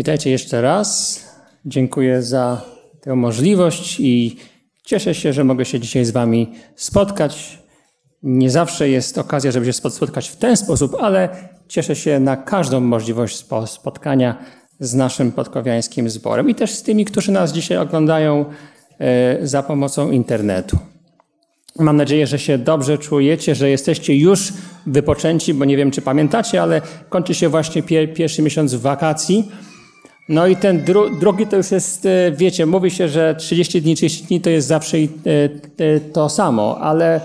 Witajcie jeszcze raz. Dziękuję za tę możliwość i cieszę się, że mogę się dzisiaj z Wami spotkać. Nie zawsze jest okazja, żeby się spotkać w ten sposób, ale cieszę się na każdą możliwość spotkania z naszym podkowiańskim zborem i też z tymi, którzy nas dzisiaj oglądają e, za pomocą internetu. Mam nadzieję, że się dobrze czujecie, że jesteście już wypoczęci, bo nie wiem, czy pamiętacie, ale kończy się właśnie pierwszy miesiąc wakacji. No i ten dru drugi to już jest, e, wiecie, mówi się, że 30 dni, 30 dni to jest zawsze e, e, to samo, ale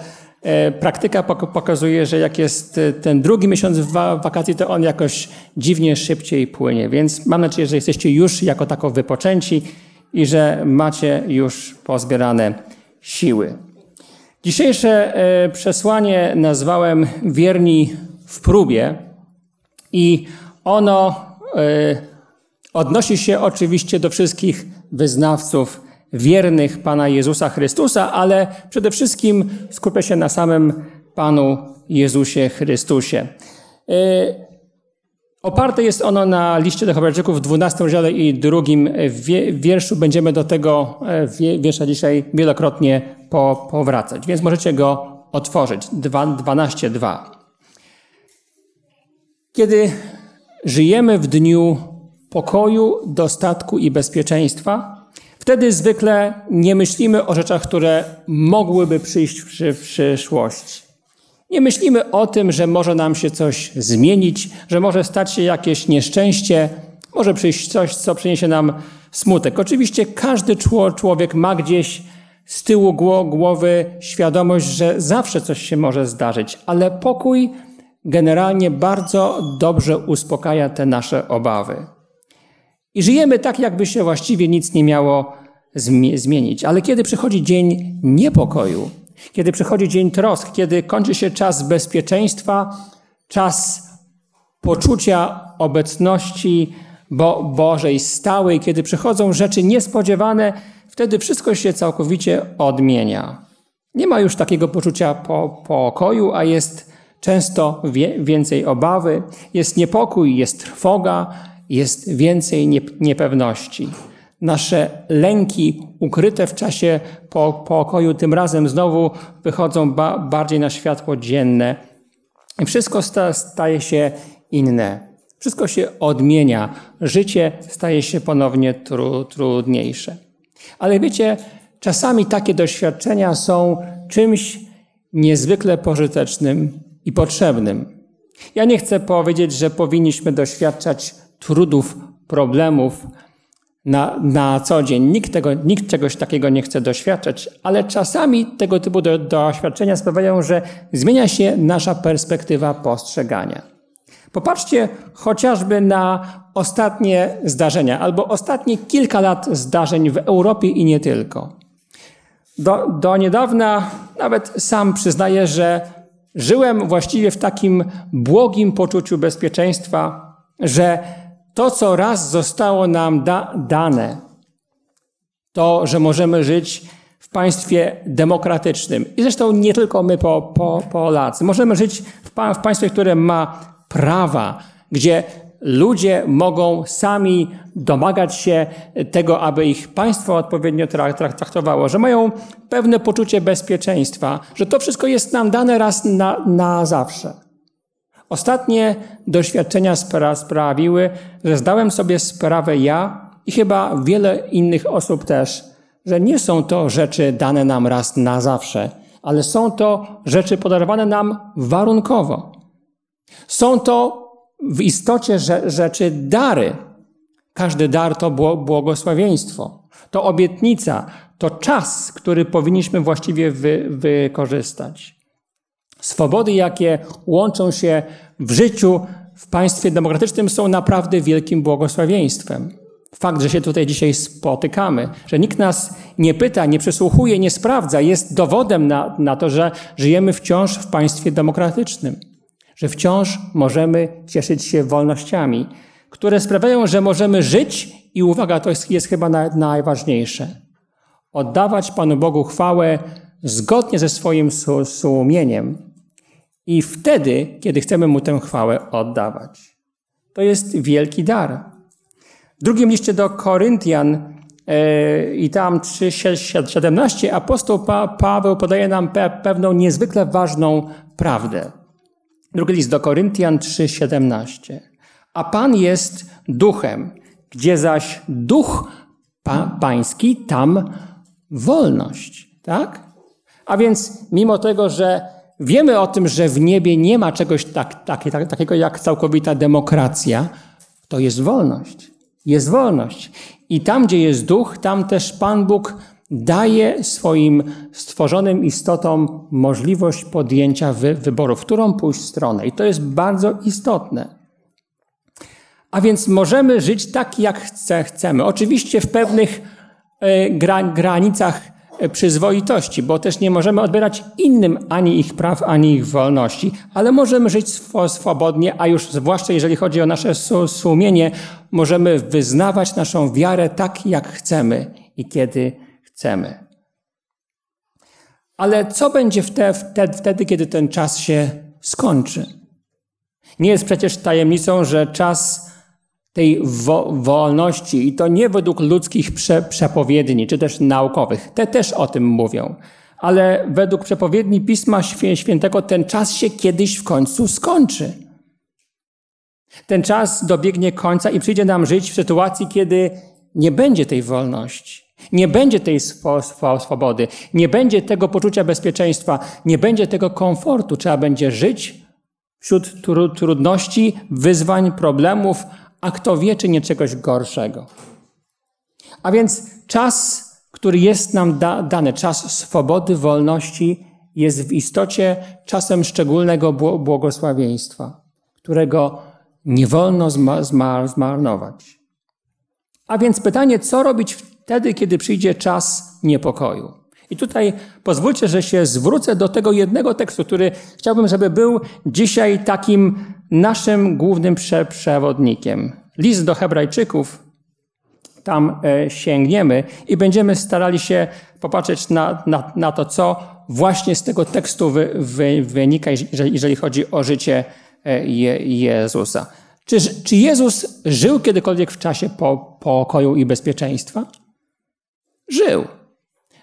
praktyka pokazuje, że jak jest ten drugi miesiąc wakacji, to on jakoś dziwnie szybciej płynie. Więc mam nadzieję, że jesteście już jako tako wypoczęci i że macie już pozbierane siły. Dzisiejsze przesłanie nazwałem Wierni w próbie i ono Odnosi się oczywiście do wszystkich wyznawców wiernych Pana Jezusa Chrystusa, ale przede wszystkim skupia się na samym Panu Jezusie Chrystusie. Y, oparte jest ono na liście do Hebrajczyków w 12 rozdziale i drugim wierszu. Będziemy do tego e, wiersza dzisiaj wielokrotnie powracać, więc możecie go otworzyć. 12.2. Kiedy żyjemy w dniu pokoju, dostatku i bezpieczeństwa, wtedy zwykle nie myślimy o rzeczach, które mogłyby przyjść w przyszłości. Nie myślimy o tym, że może nam się coś zmienić, że może stać się jakieś nieszczęście, może przyjść coś, co przyniesie nam smutek. Oczywiście każdy człowiek ma gdzieś z tyłu głowy świadomość, że zawsze coś się może zdarzyć, ale pokój generalnie bardzo dobrze uspokaja te nasze obawy. I żyjemy tak, jakby się właściwie nic nie miało zmienić. Ale kiedy przychodzi dzień niepokoju, kiedy przychodzi dzień trosk, kiedy kończy się czas bezpieczeństwa, czas poczucia obecności Bo Bożej stałej, kiedy przychodzą rzeczy niespodziewane, wtedy wszystko się całkowicie odmienia. Nie ma już takiego poczucia po, pokoju, a jest często wie, więcej obawy, jest niepokój, jest trwoga, jest więcej niepewności. Nasze lęki ukryte w czasie pokoju tym razem znowu wychodzą ba bardziej na światło dzienne. I wszystko sta staje się inne. Wszystko się odmienia. Życie staje się ponownie tru trudniejsze. Ale wiecie, czasami takie doświadczenia są czymś niezwykle pożytecznym i potrzebnym. Ja nie chcę powiedzieć, że powinniśmy doświadczać trudów, problemów na, na co dzień. Nikt, tego, nikt czegoś takiego nie chce doświadczać, ale czasami tego typu do, doświadczenia sprawiają, że zmienia się nasza perspektywa postrzegania. Popatrzcie chociażby na ostatnie zdarzenia, albo ostatnie kilka lat zdarzeń w Europie i nie tylko. Do, do niedawna nawet sam przyznaję, że żyłem właściwie w takim błogim poczuciu bezpieczeństwa, że to, co raz zostało nam da dane, to, że możemy żyć w państwie demokratycznym. I zresztą nie tylko my, po, po, Polacy. Możemy żyć w, pa w państwie, które ma prawa, gdzie ludzie mogą sami domagać się tego, aby ich państwo odpowiednio traktowało, że mają pewne poczucie bezpieczeństwa, że to wszystko jest nam dane raz na, na zawsze. Ostatnie doświadczenia sprawiły, że zdałem sobie sprawę ja i chyba wiele innych osób też, że nie są to rzeczy dane nam raz na zawsze, ale są to rzeczy podarowane nam warunkowo. Są to w istocie rzeczy dary. Każdy dar to błogosławieństwo, to obietnica, to czas, który powinniśmy właściwie wy, wykorzystać. Swobody, jakie łączą się w życiu w państwie demokratycznym, są naprawdę wielkim błogosławieństwem. Fakt, że się tutaj dzisiaj spotykamy, że nikt nas nie pyta, nie przesłuchuje, nie sprawdza, jest dowodem na, na to, że żyjemy wciąż w państwie demokratycznym, że wciąż możemy cieszyć się wolnościami, które sprawiają, że możemy żyć i uwaga, to jest, jest chyba najważniejsze. Oddawać Panu Bogu chwałę zgodnie ze swoim sumieniem, i wtedy, kiedy chcemy Mu tę chwałę oddawać. To jest wielki dar. W drugim liście do Koryntian yy, i tam 3:17 apostoł pa, Paweł podaje nam pe, pewną niezwykle ważną prawdę. Drugi list do Koryntian 3:17. A Pan jest duchem, gdzie zaś duch pa, pański, tam wolność. Tak? A więc mimo tego, że wiemy o tym, że w niebie nie ma czegoś tak, tak, tak, takiego jak całkowita demokracja, to jest wolność. Jest wolność. I tam, gdzie jest duch, tam też Pan Bóg daje swoim stworzonym istotom możliwość podjęcia wy, wyboru, w którą pójść stronę. I to jest bardzo istotne. A więc możemy żyć tak, jak chce, chcemy. Oczywiście w pewnych e, gra, granicach przyzwoitości, bo też nie możemy odbierać innym ani ich praw, ani ich wolności, ale możemy żyć swobodnie, a już zwłaszcza jeżeli chodzi o nasze sumienie, możemy wyznawać naszą wiarę tak, jak chcemy i kiedy chcemy. Ale co będzie wtedy, kiedy ten czas się skończy? Nie jest przecież tajemnicą, że czas tej wo wolności i to nie według ludzkich prze przepowiedni czy też naukowych. Te też o tym mówią. Ale według przepowiedni Pisma Świętego ten czas się kiedyś w końcu skończy. Ten czas dobiegnie końca i przyjdzie nam żyć w sytuacji, kiedy nie będzie tej wolności, nie będzie tej swobody, nie będzie tego poczucia bezpieczeństwa, nie będzie tego komfortu. Trzeba będzie żyć wśród trudności, wyzwań, problemów, a kto wie, czy nie czegoś gorszego. A więc czas, który jest nam da, dany, czas swobody, wolności, jest w istocie czasem szczególnego błogosławieństwa, którego nie wolno zmarnować. A więc pytanie, co robić wtedy, kiedy przyjdzie czas niepokoju? I tutaj pozwólcie, że się zwrócę do tego jednego tekstu, który chciałbym, żeby był dzisiaj takim naszym głównym prze przewodnikiem. List do Hebrajczyków, tam e, sięgniemy i będziemy starali się popatrzeć na, na, na to, co właśnie z tego tekstu wy, wy, wynika, jeżeli, jeżeli chodzi o życie e, Je, Jezusa. Czy, czy Jezus żył kiedykolwiek w czasie po, pokoju i bezpieczeństwa? Żył.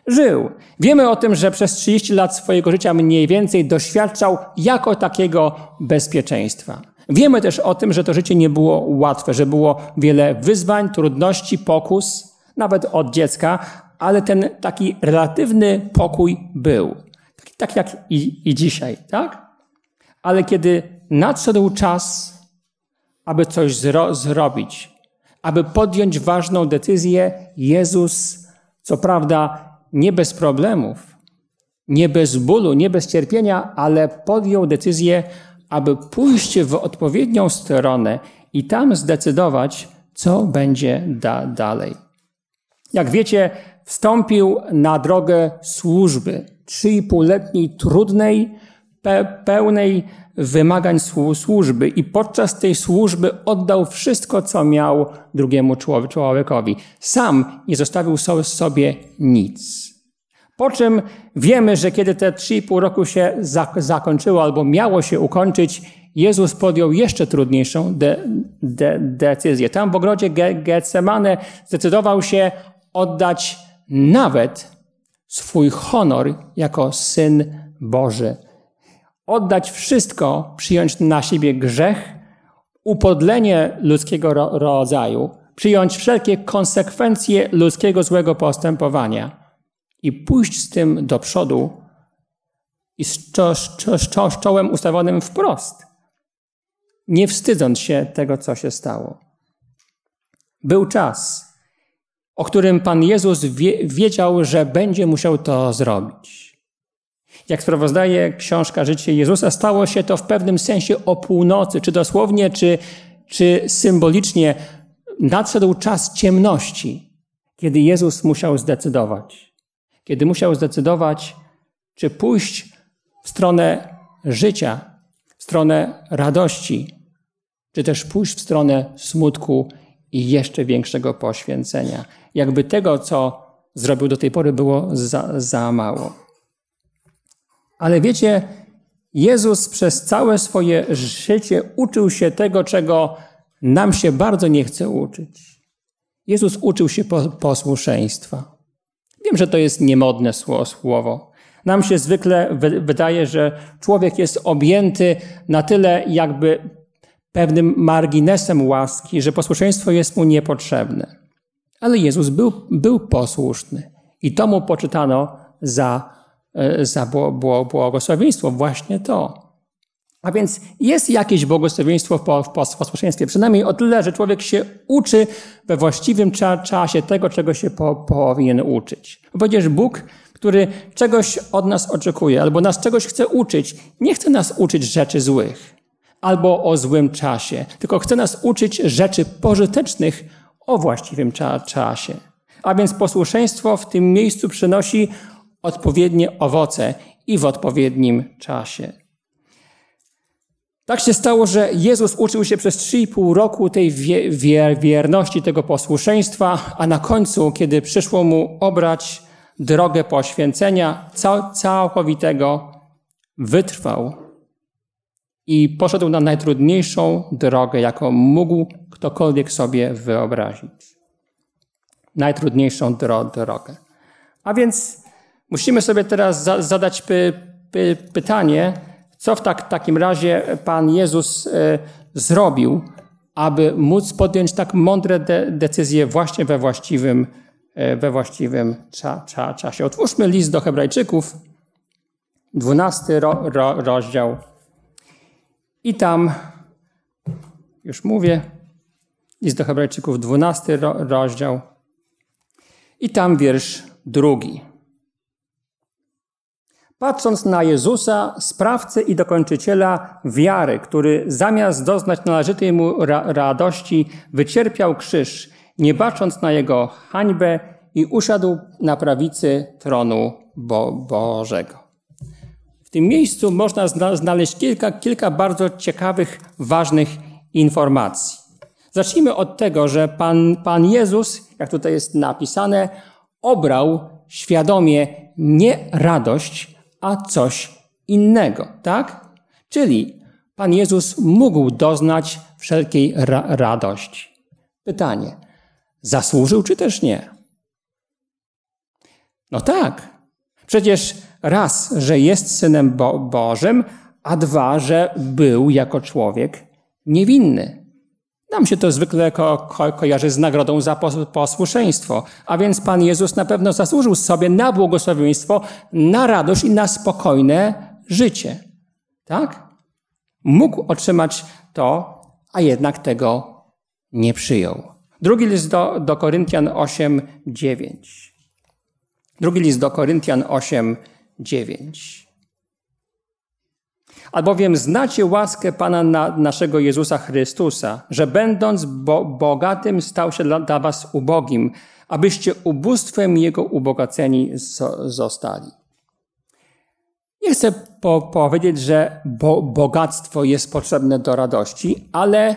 Żył. Wiemy o tym, że przez 30 lat swojego życia mniej więcej doświadczał jako takiego bezpieczeństwa. Wiemy też o tym, że to życie nie było łatwe, że było wiele wyzwań, trudności, pokus, nawet od dziecka, ale ten taki relatywny pokój był. Tak, tak jak i, i dzisiaj, tak? Ale kiedy nadszedł czas, aby coś zro zrobić, aby podjąć ważną decyzję, Jezus, co prawda nie bez problemów, nie bez bólu, nie bez cierpienia, ale podjął decyzję, aby pójść w odpowiednią stronę i tam zdecydować, co będzie da dalej. Jak wiecie, wstąpił na drogę służby, trzy i półletniej trudnej, pe pełnej wymagań służby i podczas tej służby oddał wszystko, co miał drugiemu człowiekowi. Sam nie zostawił sobie nic. Po czym wiemy, że kiedy te 3,5 roku się zakończyło albo miało się ukończyć, Jezus podjął jeszcze trudniejszą de, de, decyzję. Tam w ogrodzie Getsemane zdecydował się oddać nawet swój honor jako syn Boży. Oddać wszystko, przyjąć na siebie grzech, upodlenie ludzkiego rodzaju, przyjąć wszelkie konsekwencje ludzkiego złego postępowania i pójść z tym do przodu i z czołem ustawionym wprost, nie wstydząc się tego, co się stało. Był czas, o którym Pan Jezus wie, wiedział, że będzie musiał to zrobić. Jak sprawozdaje książka Życie Jezusa, stało się to w pewnym sensie o północy, czy dosłownie, czy, czy symbolicznie. Nadszedł czas ciemności, kiedy Jezus musiał zdecydować kiedy musiał zdecydować, czy pójść w stronę życia, w stronę radości, czy też pójść w stronę smutku i jeszcze większego poświęcenia. Jakby tego, co zrobił do tej pory, było za, za mało. Ale wiecie, Jezus przez całe swoje życie uczył się tego, czego nam się bardzo nie chce uczyć. Jezus uczył się posłuszeństwa. Wiem, że to jest niemodne słowo. Nam się zwykle wydaje, że człowiek jest objęty na tyle jakby pewnym marginesem łaski, że posłuszeństwo jest mu niepotrzebne. Ale Jezus był, był posłuszny i to mu poczytano za, za błogosławieństwo, właśnie to. A więc jest jakieś błogosławieństwo w posłuszeństwie, przynajmniej o tyle, że człowiek się uczy we właściwym czasie tego, czego się po, powinien uczyć. Przecież Bóg, który czegoś od nas oczekuje, albo nas czegoś chce uczyć, nie chce nas uczyć rzeczy złych, albo o złym czasie, tylko chce nas uczyć rzeczy pożytecznych o właściwym cza czasie. A więc posłuszeństwo w tym miejscu przynosi odpowiednie owoce i w odpowiednim czasie. Tak się stało, że Jezus uczył się przez 3,5 roku tej wierności, tego posłuszeństwa, a na końcu, kiedy przyszło mu obrać drogę poświęcenia całkowitego, wytrwał i poszedł na najtrudniejszą drogę, jaką mógł ktokolwiek sobie wyobrazić. Najtrudniejszą dro drogę. A więc musimy sobie teraz za zadać py py pytanie, co w tak, takim razie Pan Jezus e, zrobił, aby móc podjąć tak mądre de decyzje właśnie we właściwym, e, we właściwym cza cza czasie. Otwórzmy list do Hebrajczyków, 12 ro ro rozdział. I tam, już mówię, list do Hebrajczyków, 12 ro rozdział. I tam wiersz drugi. Patrząc na Jezusa, sprawcę i dokończyciela wiary, który zamiast doznać należytej mu ra radości, wycierpiał krzyż, nie bacząc na jego hańbę i usiadł na prawicy tronu Bo Bożego. W tym miejscu można znaleźć kilka, kilka bardzo ciekawych, ważnych informacji. Zacznijmy od tego, że Pan, Pan Jezus, jak tutaj jest napisane, obrał świadomie nie radość, a coś innego, tak? Czyli Pan Jezus mógł doznać wszelkiej ra radości. Pytanie, zasłużył czy też nie? No tak. Przecież raz, że jest synem Bo Bożym, a dwa, że był jako człowiek niewinny. Nam się to zwykle ko ko kojarzy z nagrodą za posłuszeństwo. A więc Pan Jezus na pewno zasłużył sobie na błogosławieństwo, na radość i na spokojne życie. Tak? Mógł otrzymać to, a jednak tego nie przyjął. Drugi list do, do Koryntian 8, 9. Drugi list do Koryntian 8, 9. Albowiem znacie łaskę Pana na, naszego Jezusa Chrystusa, że będąc bo, bogatym stał się dla, dla was ubogim, abyście ubóstwem Jego ubogaceni zostali. Nie chcę po, powiedzieć, że bo, bogactwo jest potrzebne do radości, ale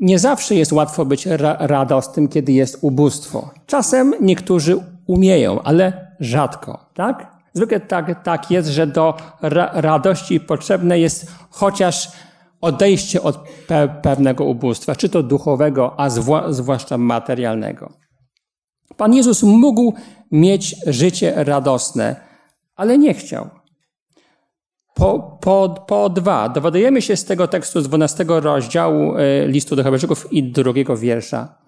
nie zawsze jest łatwo być ra, radosnym, kiedy jest ubóstwo. Czasem niektórzy umieją, ale rzadko, tak? Zwykle tak, tak jest, że do ra radości potrzebne jest chociaż odejście od pe pewnego ubóstwa, czy to duchowego, a zwłaszcza materialnego. Pan Jezus mógł mieć życie radosne, ale nie chciał. Po, po, po dwa, dowiadujemy się z tego tekstu z 12 rozdziału e, listu do Hebrajczyków i drugiego wiersza,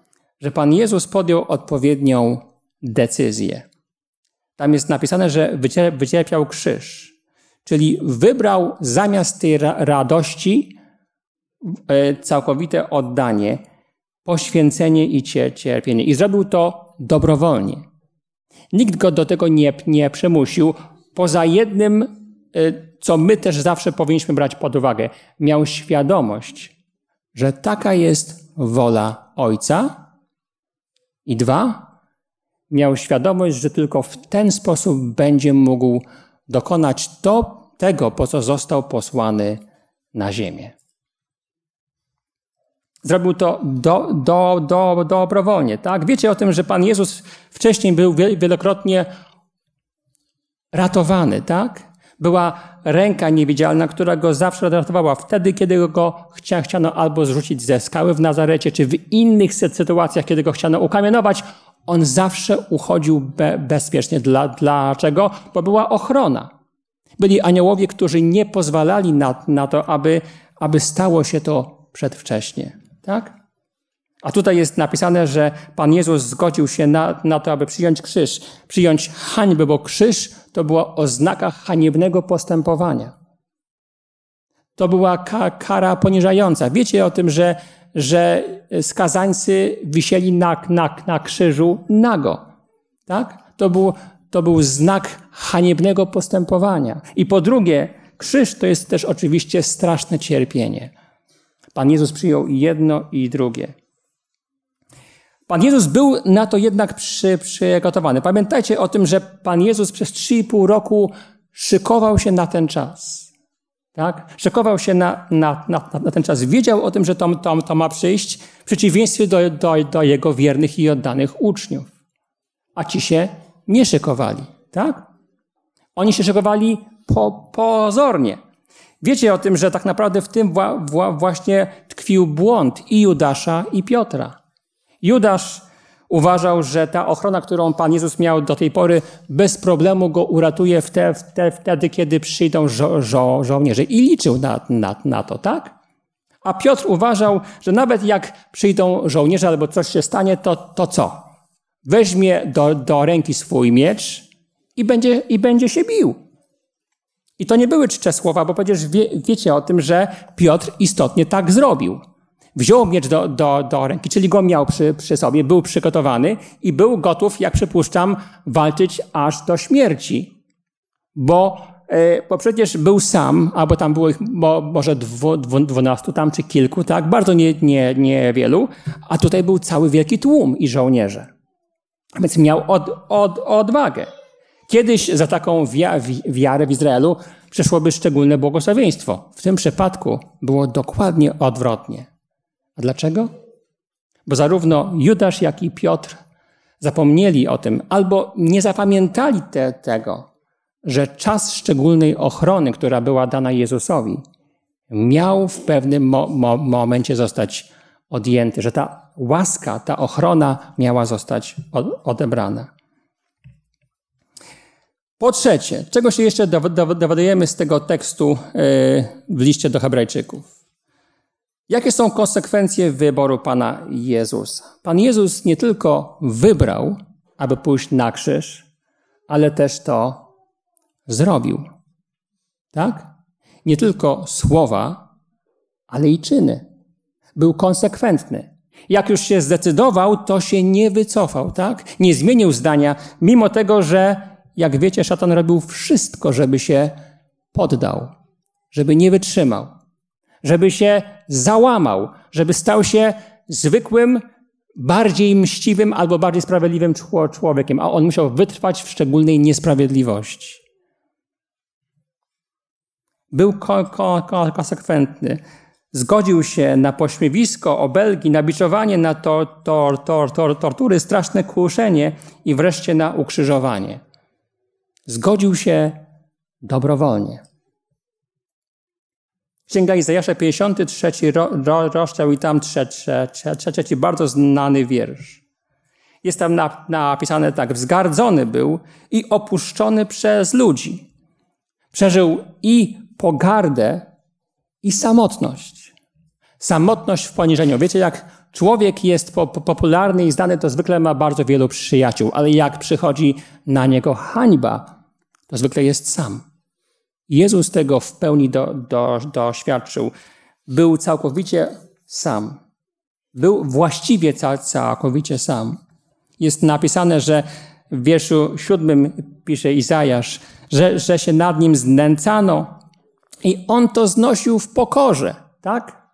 że Pan Jezus podjął odpowiednią decyzję. Tam jest napisane, że wycierpiał krzyż. Czyli wybrał zamiast tej radości e, całkowite oddanie, poświęcenie i cierpienie. I zrobił to dobrowolnie. Nikt go do tego nie, nie przymusił, poza jednym, e, co my też zawsze powinniśmy brać pod uwagę. Miał świadomość, że taka jest wola Ojca. I dwa, miał świadomość, że tylko w ten sposób będzie mógł dokonać to, tego, po co został posłany na ziemię. Zrobił to do, do, do, dobrowolnie. Tak? Wiecie o tym, że Pan Jezus wcześniej był wielokrotnie ratowany, tak? Była ręka niewidzialna, która go zawsze ratowała. Wtedy, kiedy go chciano albo zrzucić ze skały w Nazarecie, czy w innych sytuacjach, kiedy go chciano ukamienować, on zawsze uchodził be bezpiecznie. Dla, dlaczego? Bo była ochrona. Byli aniołowie, którzy nie pozwalali na, na to, aby, aby stało się to przedwcześnie. Tak? A tutaj jest napisane, że Pan Jezus zgodził się na, na to, aby przyjąć krzyż, przyjąć hańbę, bo krzyż to była oznaka haniebnego postępowania. To była ka kara poniżająca. Wiecie o tym, że, że skazańcy wisieli na, na, na krzyżu nago. Tak? To był, to był znak haniebnego postępowania. I po drugie, krzyż to jest też oczywiście straszne cierpienie. Pan Jezus przyjął jedno i drugie. Pan Jezus był na to jednak przy, przygotowany. Pamiętajcie o tym, że Pan Jezus przez 3,5 roku szykował się na ten czas. Tak? Szykował się na, na, na, na ten czas. Wiedział o tym, że to, to, to ma przyjść, w przeciwieństwie do, do, do jego wiernych i oddanych uczniów. A ci się nie szykowali. Tak? Oni się szykowali po, pozornie. Wiecie o tym, że tak naprawdę w tym wła, wła, właśnie tkwił błąd i Judasza, i Piotra. Judasz uważał, że ta ochrona, którą Pan Jezus miał do tej pory, bez problemu go uratuje wtedy, kiedy przyjdą żo żo żołnierze. I liczył na, na, na to, tak? A Piotr uważał, że nawet jak przyjdą żołnierze albo coś się stanie, to, to co? Weźmie do, do ręki swój miecz i będzie, i będzie się bił. I to nie były czcze słowa, bo przecież wie, wiecie o tym, że Piotr istotnie tak zrobił wziął miecz do, do, do ręki, czyli go miał przy, przy sobie, był przygotowany i był gotów, jak przypuszczam, walczyć aż do śmierci. Bo, e, bo przecież był sam, albo tam było ich bo, może dwu, dwu, dwunastu tam, czy kilku, tak? Bardzo nie, nie, niewielu. A tutaj był cały wielki tłum i żołnierze. Więc miał od, od, odwagę. Kiedyś za taką wiarę w Izraelu przeszłoby szczególne błogosławieństwo. W tym przypadku było dokładnie odwrotnie. A dlaczego? Bo zarówno Judasz, jak i Piotr zapomnieli o tym, albo nie zapamiętali te, tego, że czas szczególnej ochrony, która była dana Jezusowi, miał w pewnym mo mo momencie zostać odjęty, że ta łaska, ta ochrona miała zostać odebrana. Po trzecie, czego się jeszcze dowiadujemy z tego tekstu e, w liście do Hebrajczyków? Jakie są konsekwencje wyboru Pana Jezusa? Pan Jezus nie tylko wybrał, aby pójść na krzyż, ale też to zrobił. Tak? Nie tylko słowa, ale i czyny. Był konsekwentny. Jak już się zdecydował, to się nie wycofał, tak? Nie zmienił zdania, mimo tego, że, jak wiecie, szatan robił wszystko, żeby się poddał, żeby nie wytrzymał żeby się załamał, żeby stał się zwykłym, bardziej mściwym albo bardziej sprawiedliwym człowiekiem, a on musiał wytrwać w szczególnej niesprawiedliwości. Był konsekwentny. Zgodził się na pośmiewisko, obelgi, na biczowanie, na to, to, to, to, tortury, straszne kłuszenie i wreszcie na ukrzyżowanie. Zgodził się dobrowolnie. Księga Izajasza, 53 rozdział i tam trzeci, bardzo znany wiersz. Jest tam napisane tak, wzgardzony był i opuszczony przez ludzi. Przeżył i pogardę, i samotność. Samotność w poniżeniu. Wiecie, jak człowiek jest popularny i znany, to zwykle ma bardzo wielu przyjaciół, ale jak przychodzi na niego hańba, to zwykle jest sam. Jezus tego w pełni do, do, doświadczył. Był całkowicie sam. Był właściwie całkowicie sam. Jest napisane, że w wierszu siódmym pisze Izajasz, że, że się nad nim znęcano i on to znosił w pokorze, tak?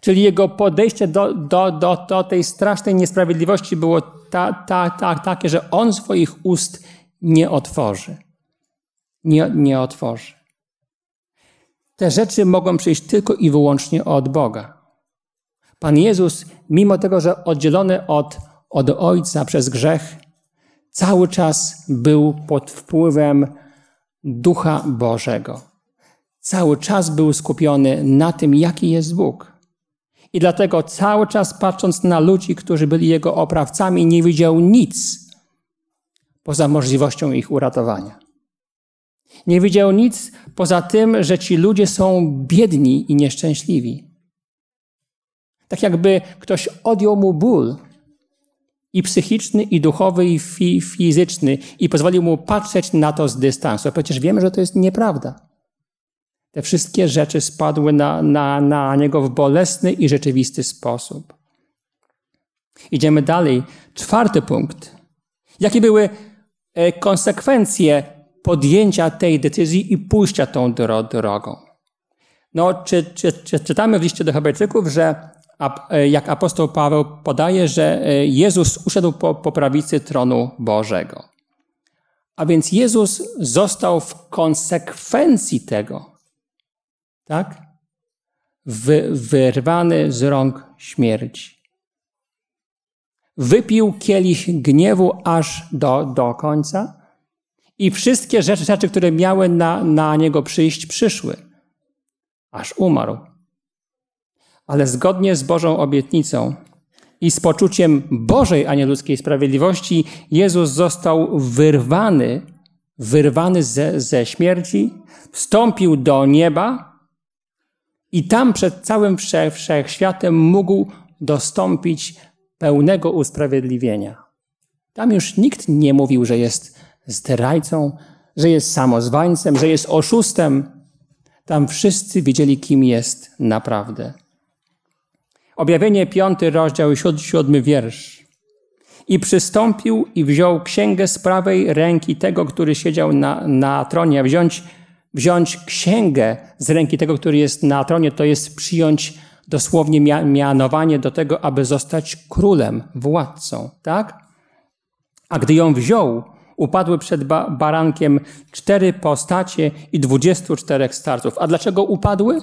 Czyli jego podejście do, do, do, do tej strasznej niesprawiedliwości było ta, ta, ta, takie, że on swoich ust nie otworzy. Nie, nie otworzy. Te rzeczy mogą przyjść tylko i wyłącznie od Boga. Pan Jezus, mimo tego, że oddzielony od, od Ojca przez grzech, cały czas był pod wpływem Ducha Bożego. Cały czas był skupiony na tym, jaki jest Bóg. I dlatego cały czas patrząc na ludzi, którzy byli jego oprawcami, nie widział nic poza możliwością ich uratowania. Nie widział nic poza tym, że ci ludzie są biedni i nieszczęśliwi. Tak jakby ktoś odjął mu ból i psychiczny, i duchowy, i fi fizyczny i pozwolił mu patrzeć na to z dystansu. A przecież wiemy, że to jest nieprawda. Te wszystkie rzeczy spadły na, na, na niego w bolesny i rzeczywisty sposób. Idziemy dalej. Czwarty punkt. Jakie były e, konsekwencje podjęcia tej decyzji i pójścia tą drogą? No, czy, czy, czy, czytamy w liście do Hebrajczyków, że e, jak apostoł Paweł podaje, że e, Jezus usiadł po, po prawicy tronu Bożego. A więc Jezus został w konsekwencji tego tak? Wy, wyrwany z rąk śmierci. Wypił kielich gniewu aż do, do końca i wszystkie rzeczy, rzeczy które miały na, na niego przyjść, przyszły, aż umarł. Ale zgodnie z Bożą obietnicą i z poczuciem Bożej, a nie ludzkiej sprawiedliwości, Jezus został wyrwany, wyrwany ze, ze śmierci, wstąpił do nieba i tam przed całym wszechświatem mógł dostąpić pełnego usprawiedliwienia. Tam już nikt nie mówił, że jest zdrajcą, że jest samozwańcem, że jest oszustem. Tam wszyscy wiedzieli, kim jest naprawdę. Objawienie piąty rozdział, siódmy wiersz. I przystąpił i wziął księgę z prawej ręki tego, który siedział na, na tronie, wziąć wziąć księgę z ręki tego, który jest na tronie, to jest przyjąć dosłownie mianowanie do tego, aby zostać królem, władcą, tak? A gdy ją wziął, upadły przed ba barankiem cztery postacie i dwudziestu czterech starców. A dlaczego upadły?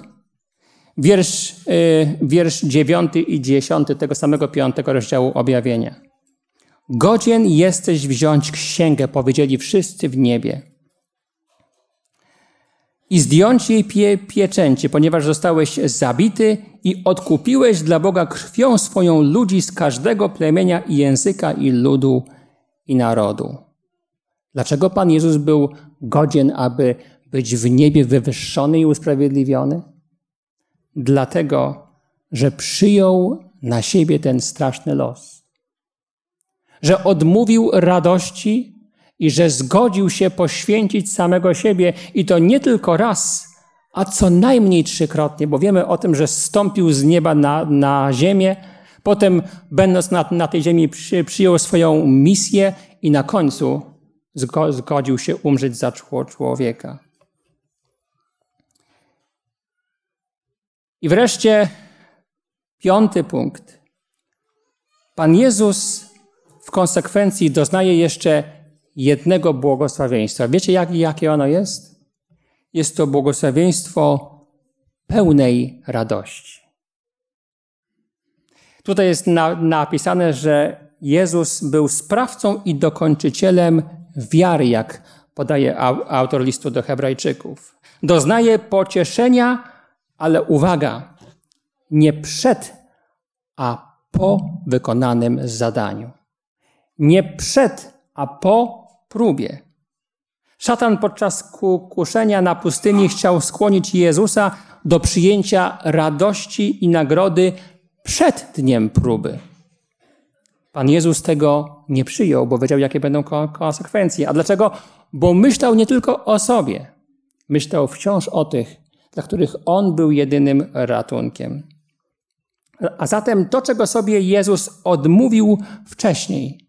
Wiersz, yy, wiersz dziewiąty i dziesiąty tego samego piątego rozdziału objawienia. Godzien jesteś wziąć księgę, powiedzieli wszyscy w niebie i zdjąć jej pie, pieczęcie, ponieważ zostałeś zabity i odkupiłeś dla Boga krwią swoją ludzi z każdego plemienia i języka i ludu i narodu. Dlaczego Pan Jezus był godzien, aby być w niebie wywyższony i usprawiedliwiony? Dlatego, że przyjął na siebie ten straszny los. Że odmówił radości i że zgodził się poświęcić samego siebie i to nie tylko raz, a co najmniej trzykrotnie, bo wiemy o tym, że stąpił z nieba na, na ziemię, potem będąc na, na tej ziemi przy, przyjął swoją misję i na końcu zgodził się umrzeć za człowieka. I wreszcie piąty punkt. Pan Jezus w konsekwencji doznaje jeszcze jednego błogosławieństwa. Wiecie, jak, jakie ono jest? Jest to błogosławieństwo pełnej radości. Tutaj jest na, napisane, że Jezus był sprawcą i dokończycielem wiary, jak podaje autor listu do Hebrajczyków. Doznaje pocieszenia, ale uwaga, nie przed, a po wykonanym zadaniu. Nie przed, a po próbie. Szatan podczas kuszenia na pustyni chciał skłonić Jezusa do przyjęcia radości i nagrody przed dniem próby. Pan Jezus tego nie przyjął, bo wiedział, jakie będą konsekwencje. A dlaczego? Bo myślał nie tylko o sobie, myślał wciąż o tych, dla których On był jedynym ratunkiem. A zatem to, czego sobie Jezus odmówił wcześniej,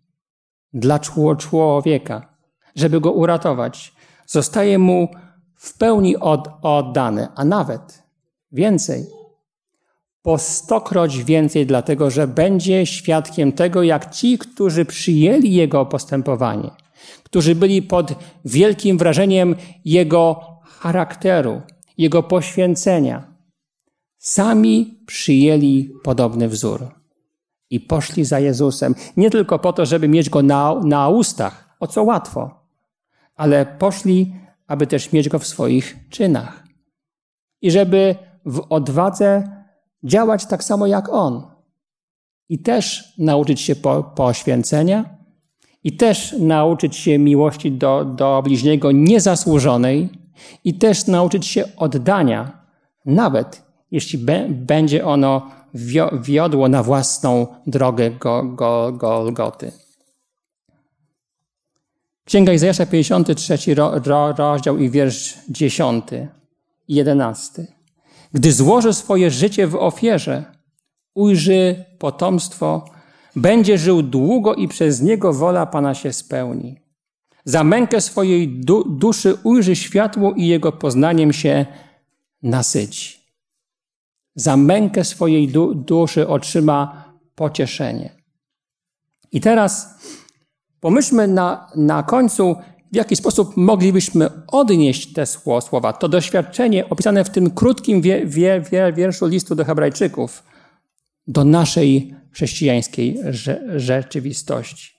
dla człowieka, żeby go uratować. Zostaje mu w pełni od, oddany, a nawet więcej. Po stokroć więcej, dlatego że będzie świadkiem tego, jak ci, którzy przyjęli jego postępowanie, którzy byli pod wielkim wrażeniem jego charakteru, jego poświęcenia, sami przyjęli podobny wzór i poszli za Jezusem. Nie tylko po to, żeby mieć go na, na ustach, o co łatwo, ale poszli aby też mieć go w swoich czynach. I żeby w odwadze działać tak samo jak on. I też nauczyć się po, poświęcenia, i też nauczyć się miłości do, do bliźniego niezasłużonej, i też nauczyć się oddania, nawet jeśli be, będzie ono wiodło na własną drogę go, go, Golgoty. Księga Izajasza 53, ro, ro, rozdział i wiersz 10 i 11. Gdy złoży swoje życie w ofierze, ujrzy potomstwo, będzie żył długo i przez niego wola Pana się spełni. Za mękę swojej du duszy ujrzy światło i jego poznaniem się nasyci. Za mękę swojej du duszy otrzyma pocieszenie. I teraz pomyślmy na, na końcu, w jaki sposób moglibyśmy odnieść te słowa, to doświadczenie opisane w tym krótkim wie, wie, wie, wierszu listu do Hebrajczyków, do naszej chrześcijańskiej rzeczywistości.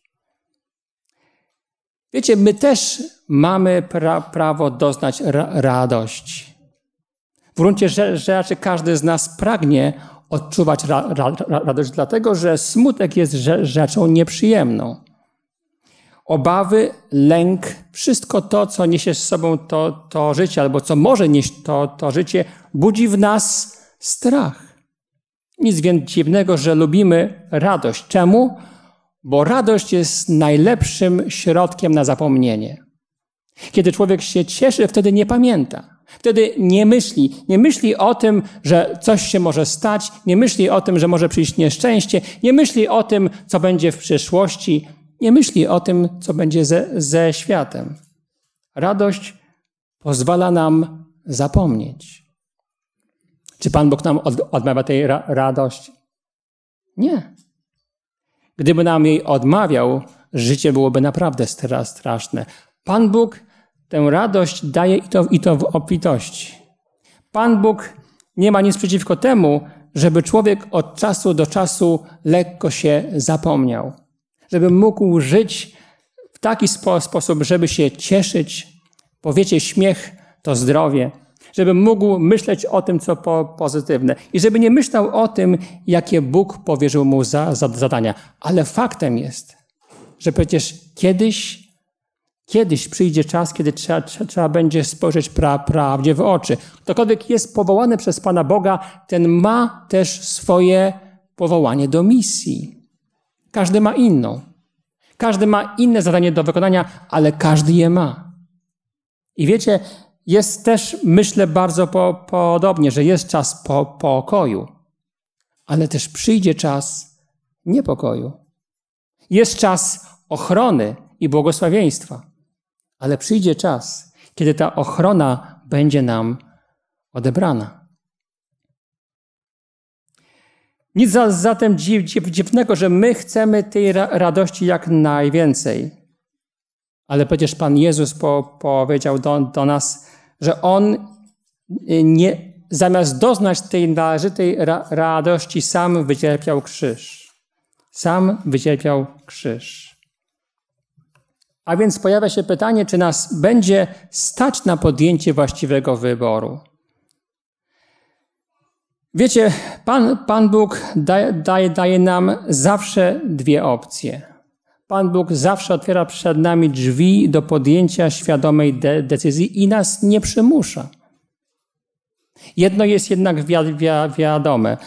Wiecie, my też mamy pra prawo doznać ra radości. W gruncie rzeczy każdy z nas pragnie odczuwać ra ra radość, dlatego że smutek jest rzeczą nieprzyjemną. Obawy, lęk, wszystko to, co niesie z sobą to, to życie, albo co może nieść to, to życie, budzi w nas strach. Nic więc dziwnego, że lubimy radość. Czemu? Bo radość jest najlepszym środkiem na zapomnienie. Kiedy człowiek się cieszy, wtedy nie pamięta. Wtedy nie myśli. Nie myśli o tym, że coś się może stać, nie myśli o tym, że może przyjść nieszczęście, nie myśli o tym, co będzie w przyszłości, nie myśli o tym, co będzie ze, ze światem. Radość pozwala nam zapomnieć. Czy Pan Bóg nam od, odmawia tej ra radości? Nie. Gdyby nam jej odmawiał, życie byłoby naprawdę straszne. Pan Bóg tę radość daje i to, i to w obfitości. Pan Bóg nie ma nic przeciwko temu, żeby człowiek od czasu do czasu lekko się zapomniał. Żeby mógł żyć w taki spo sposób, żeby się cieszyć. Powiecie, śmiech to zdrowie żeby mógł myśleć o tym, co po, pozytywne i żeby nie myślał o tym, jakie Bóg powierzył mu za, za zadania. Ale faktem jest, że przecież kiedyś, kiedyś przyjdzie czas, kiedy trzeba, trzeba, trzeba będzie spojrzeć pra, prawdzie w oczy. Ktokolwiek jest powołany przez Pana Boga, ten ma też swoje powołanie do misji. Każdy ma inną. Każdy ma inne zadanie do wykonania, ale każdy je ma. I wiecie, jest też, myślę, bardzo po, podobnie, że jest czas po, pokoju, ale też przyjdzie czas niepokoju. Jest czas ochrony i błogosławieństwa, ale przyjdzie czas, kiedy ta ochrona będzie nam odebrana. Nic zatem dziwnego, że my chcemy tej radości jak najwięcej. Ale przecież Pan Jezus po, powiedział do, do nas, że on y, nie, zamiast doznać tej należytej ra radości, sam wycierpiał krzyż. Sam wycierpiał krzyż. A więc pojawia się pytanie, czy nas będzie stać na podjęcie właściwego wyboru. Wiecie, Pan, Pan Bóg daje, daje, daje nam zawsze dwie opcje. Pan Bóg zawsze otwiera przed nami drzwi do podjęcia świadomej de decyzji i nas nie przymusza. Jedno jest jednak wi wi wiadome.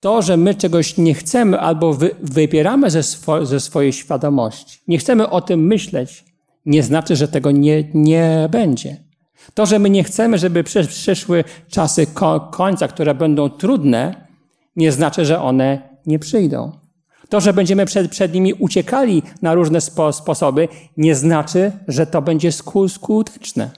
To, że my czegoś nie chcemy albo wy wybieramy ze, swo ze swojej świadomości, nie chcemy o tym myśleć, nie znaczy, że tego nie, nie będzie. To, że my nie chcemy, żeby przyszły czasy ko końca, które będą trudne, nie znaczy, że one nie przyjdą. To, że będziemy przed, przed nimi uciekali na różne spo, sposoby, nie znaczy, że to będzie skuteczne.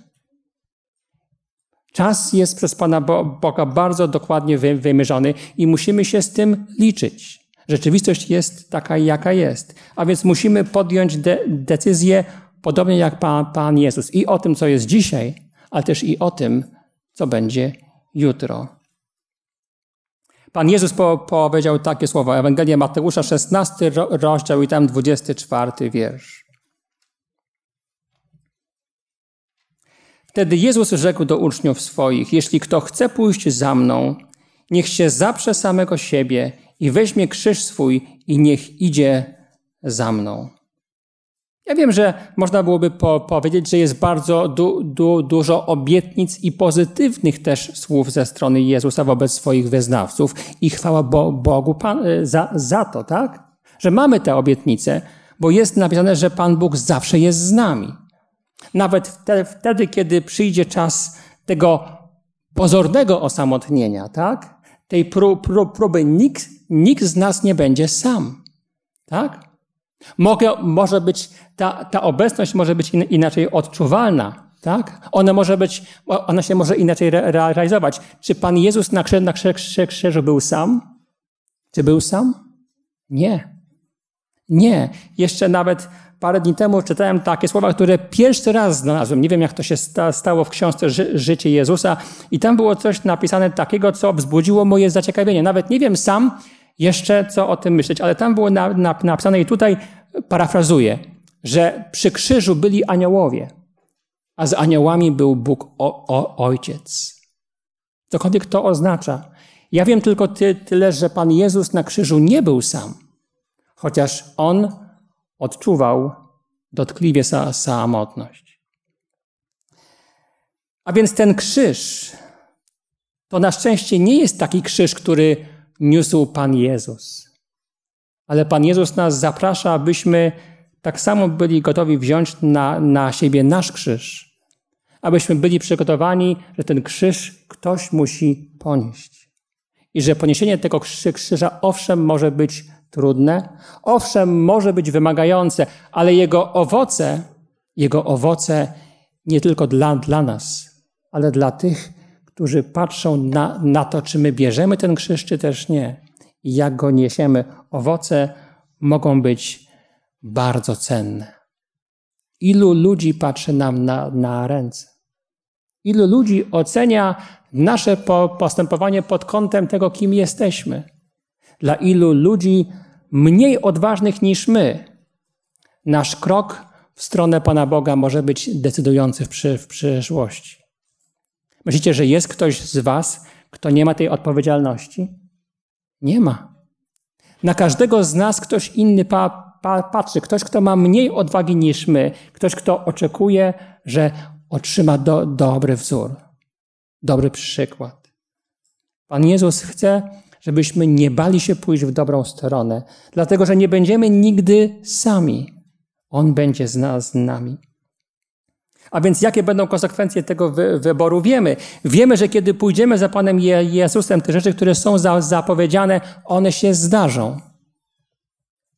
Czas jest przez Pana Boga bardzo dokładnie wymierzony i musimy się z tym liczyć. Rzeczywistość jest taka, jaka jest. A więc musimy podjąć de decyzję podobnie jak Pan Jezus i o tym, co jest dzisiaj, ale też i o tym, co będzie jutro. Pan Jezus po, powiedział takie słowa. Ewangelia Mateusza, 16 rozdział i tam 24 wiersz. Wtedy Jezus rzekł do uczniów swoich: Jeśli kto chce pójść za mną, niech się zaprze samego siebie i weźmie krzyż swój i niech idzie za mną. Ja wiem, że można byłoby po powiedzieć, że jest bardzo du du dużo obietnic i pozytywnych też słów ze strony Jezusa wobec swoich wyznawców i chwała Bo Bogu Pan, e, za, za to, tak? Że mamy te obietnice, bo jest napisane, że Pan Bóg zawsze jest z nami. Nawet wtedy, kiedy przyjdzie czas tego pozornego osamotnienia, tak? Tej pró pró próby, nikt, nikt z nas nie będzie sam, tak? Mogę, może być, ta, ta obecność może być in, inaczej odczuwalna, tak? Ona może być, ona się może inaczej re, realizować. Czy Pan Jezus na, krzyż, na krzyż, krzyżu był sam? Czy był sam? Nie. Nie. Jeszcze nawet parę dni temu czytałem takie słowa, które pierwszy raz znalazłem. Nie wiem, jak to się stało w książce Ży Życie Jezusa. I tam było coś napisane takiego, co wzbudziło moje zaciekawienie. Nawet nie wiem sam, jeszcze co o tym myśleć, ale tam było na, na, napisane i tutaj parafrazuję, że przy krzyżu byli aniołowie, a z aniołami był Bóg o, o, Ojciec. Cokolwiek to oznacza. Ja wiem tylko ty, tyle, że Pan Jezus na krzyżu nie był sam, chociaż On odczuwał dotkliwie sa, samotność. A więc ten krzyż to na szczęście nie jest taki krzyż, który niósł Pan Jezus. Ale Pan Jezus nas zaprasza, abyśmy tak samo byli gotowi wziąć na, na siebie nasz krzyż. Abyśmy byli przygotowani, że ten krzyż ktoś musi ponieść. I że poniesienie tego krzyża owszem może być trudne, owszem może być wymagające, ale jego owoce, jego owoce nie tylko dla, dla nas, ale dla tych, którzy patrzą na, na to, czy my bierzemy ten krzyż, czy też nie. I jak go niesiemy, owoce mogą być bardzo cenne. Ilu ludzi patrzy nam na, na ręce? Ilu ludzi ocenia nasze postępowanie pod kątem tego, kim jesteśmy? Dla ilu ludzi mniej odważnych niż my, nasz krok w stronę Pana Boga może być decydujący w, przy, w przyszłości. Myślicie, że jest ktoś z Was, kto nie ma tej odpowiedzialności? Nie ma. Na każdego z nas ktoś inny pa, pa, patrzy, ktoś, kto ma mniej odwagi niż my, ktoś, kto oczekuje, że otrzyma do, dobry wzór, dobry przykład. Pan Jezus chce, żebyśmy nie bali się pójść w dobrą stronę, dlatego że nie będziemy nigdy sami. On będzie z nas z nami. A więc jakie będą konsekwencje tego wy wyboru? Wiemy. Wiemy, że kiedy pójdziemy za Panem Je Jezusem, te rzeczy, które są za zapowiedziane, one się zdarzą.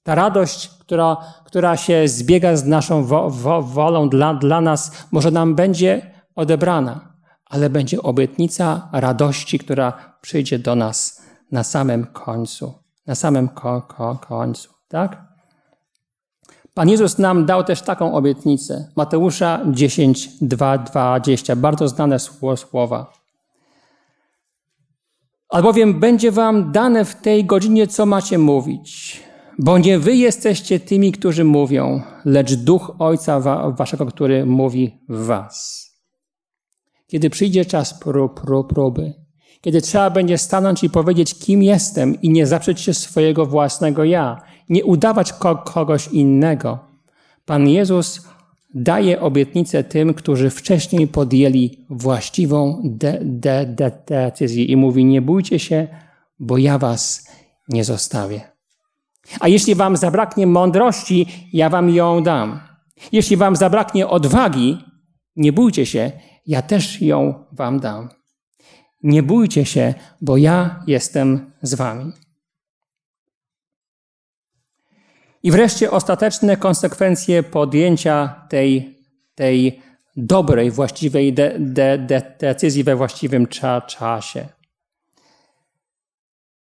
Ta radość, która, która się zbiega z naszą wo wo wolą dla, dla nas, może nam będzie odebrana, ale będzie obietnica radości, która przyjdzie do nas na samym końcu. Na samym ko ko końcu, tak? Pan Jezus nam dał też taką obietnicę. Mateusza 10, 2, 20. Bardzo znane słowa. Albowiem będzie wam dane w tej godzinie, co macie mówić. Bo nie wy jesteście tymi, którzy mówią, lecz duch Ojca waszego, który mówi w was. Kiedy przyjdzie czas prób, prób, próby, kiedy trzeba będzie stanąć i powiedzieć, kim jestem i nie zaprzeć się swojego własnego ja, nie udawać kogoś innego. Pan Jezus daje obietnicę tym, którzy wcześniej podjęli właściwą de de de decyzję i mówi: Nie bójcie się, bo ja was nie zostawię. A jeśli wam zabraknie mądrości, ja wam ją dam. Jeśli wam zabraknie odwagi, nie bójcie się, ja też ją wam dam. Nie bójcie się, bo ja jestem z wami. I wreszcie ostateczne konsekwencje podjęcia tej, tej dobrej, właściwej de, de, de, decyzji we właściwym cza, czasie.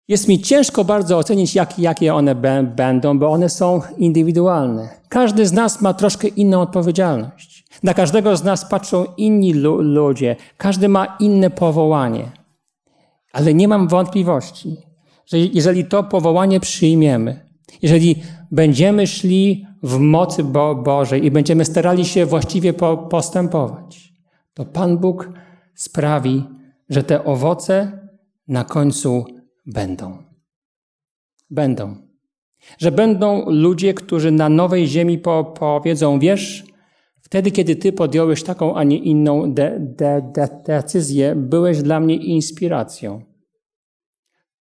Jest mi ciężko bardzo ocenić, jak, jakie one będą, bo one są indywidualne. Każdy z nas ma troszkę inną odpowiedzialność. Na każdego z nas patrzą inni lu ludzie, każdy ma inne powołanie. Ale nie mam wątpliwości, że jeżeli to powołanie przyjmiemy, jeżeli będziemy szli w mocy Bo Bożej i będziemy starali się właściwie po postępować, to Pan Bóg sprawi, że te owoce na końcu będą. Będą. Że będą ludzie, którzy na nowej ziemi po, powiedzą, wiesz, wtedy, kiedy ty podjąłeś taką, a nie inną de, de, de, decyzję, byłeś dla mnie inspiracją.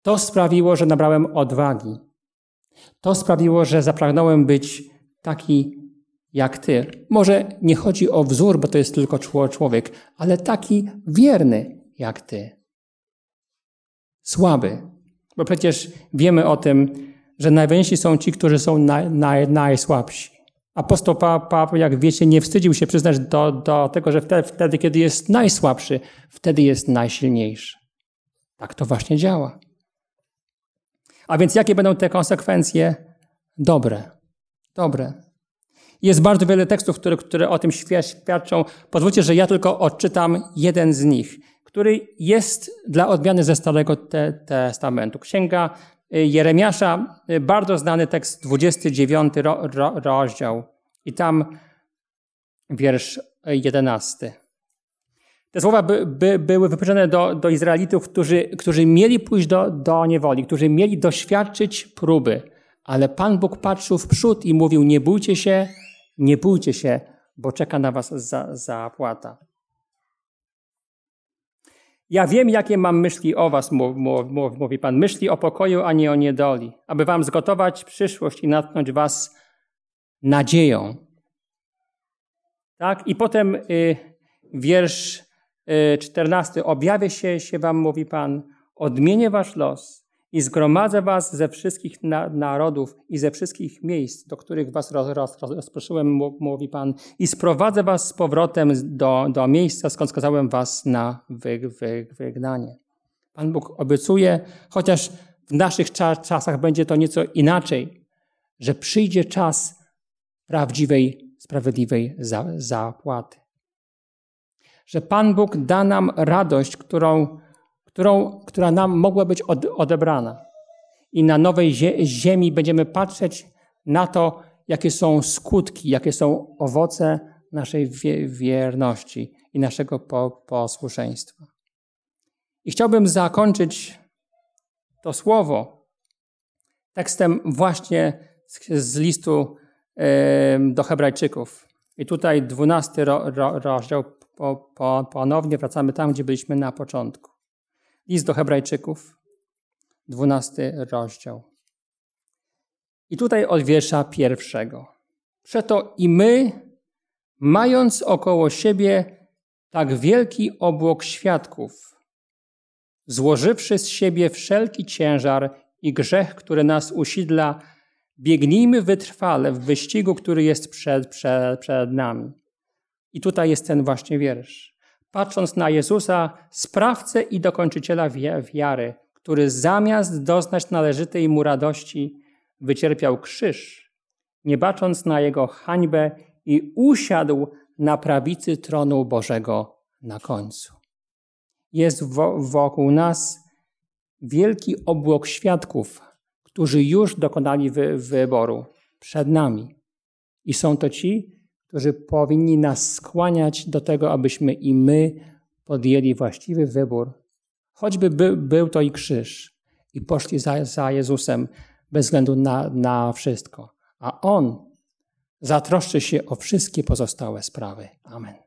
To sprawiło, że nabrałem odwagi. To sprawiło, że zapragnąłem być taki jak ty. Może nie chodzi o wzór, bo to jest tylko człowiek, ale taki wierny jak ty. Słaby. Bo przecież wiemy o tym, że najwięksi są ci, którzy są naj, naj, najsłabsi. Apostoł Paweł, jak wiecie, nie wstydził się przyznać do, do tego, że wtedy, wtedy, kiedy jest najsłabszy, wtedy jest najsilniejszy. Tak to właśnie działa. A więc jakie będą te konsekwencje? Dobre. Dobre. Jest bardzo wiele tekstów, które, które o tym świadczą. Pozwólcie, że ja tylko odczytam jeden z nich, który jest dla odmiany ze Starego Testamentu. Księga y, Jeremiasza, y, bardzo znany tekst, 29 ro, ro, rozdział. I tam wiersz 11. Te słowa by, by, były wypowiedziane do, do Izraelitów, którzy, którzy mieli pójść do, do niewoli, którzy mieli doświadczyć próby. Ale Pan Bóg patrzył w przód i mówił: Nie bójcie się, nie bójcie się, bo czeka na was za, zapłata. Ja wiem, jakie mam myśli o was, mówi Pan. Myśli o pokoju, a nie o niedoli, aby wam zgotować przyszłość i natknąć was nadzieją. Tak? I potem y, wiersz 14. Objawię się, się wam, mówi Pan, odmienię wasz los i zgromadzę was ze wszystkich na narodów i ze wszystkich miejsc, do których was roz, roz, rozproszyłem, mówi Pan, i sprowadzę was z powrotem do, do miejsca, skąd skazałem was na wy, wy, wygnanie. Pan Bóg obiecuje, chociaż w naszych czasach będzie to nieco inaczej, że przyjdzie czas prawdziwej, sprawiedliwej za, zapłaty. Że Pan Bóg da nam radość, którą którą, która nam mogła być od, odebrana. I na nowej ziemi będziemy patrzeć na to, jakie są skutki, jakie są owoce naszej wierności i naszego posłuszeństwa. I chciałbym zakończyć to słowo tekstem właśnie z, listu do Hebrajczyków. I tutaj dwunasty ro, ro, rozdział, po, po, ponownie wracamy tam, gdzie byliśmy na początku. List do Hebrajczyków, dwunasty rozdział. I tutaj od wiersza pierwszego. Przeto i my, mając około siebie tak wielki obłok świadków, złożywszy z siebie wszelki ciężar i grzech, który nas usidla, biegnijmy wytrwale w wyścigu, który jest przed, przed, przed nami. I tutaj jest ten właśnie wiersz patrząc na Jezusa, sprawcę i dokończyciela wiary, który zamiast doznać należytej mu radości, wycierpiał krzyż, nie bacząc na jego hańbę i usiadł na prawicy tronu Bożego na końcu. Jest wokół nas wielki obłok świadków, którzy już dokonali wy wyboru przed nami. I są to ci, którzy powinni nas skłaniać do tego, abyśmy i my podjęli właściwy wybór, choćby by, był to i krzyż, i poszli za, za Jezusem bez względu na, na wszystko. A On zatroszczy się o wszystkie pozostałe sprawy. Amen.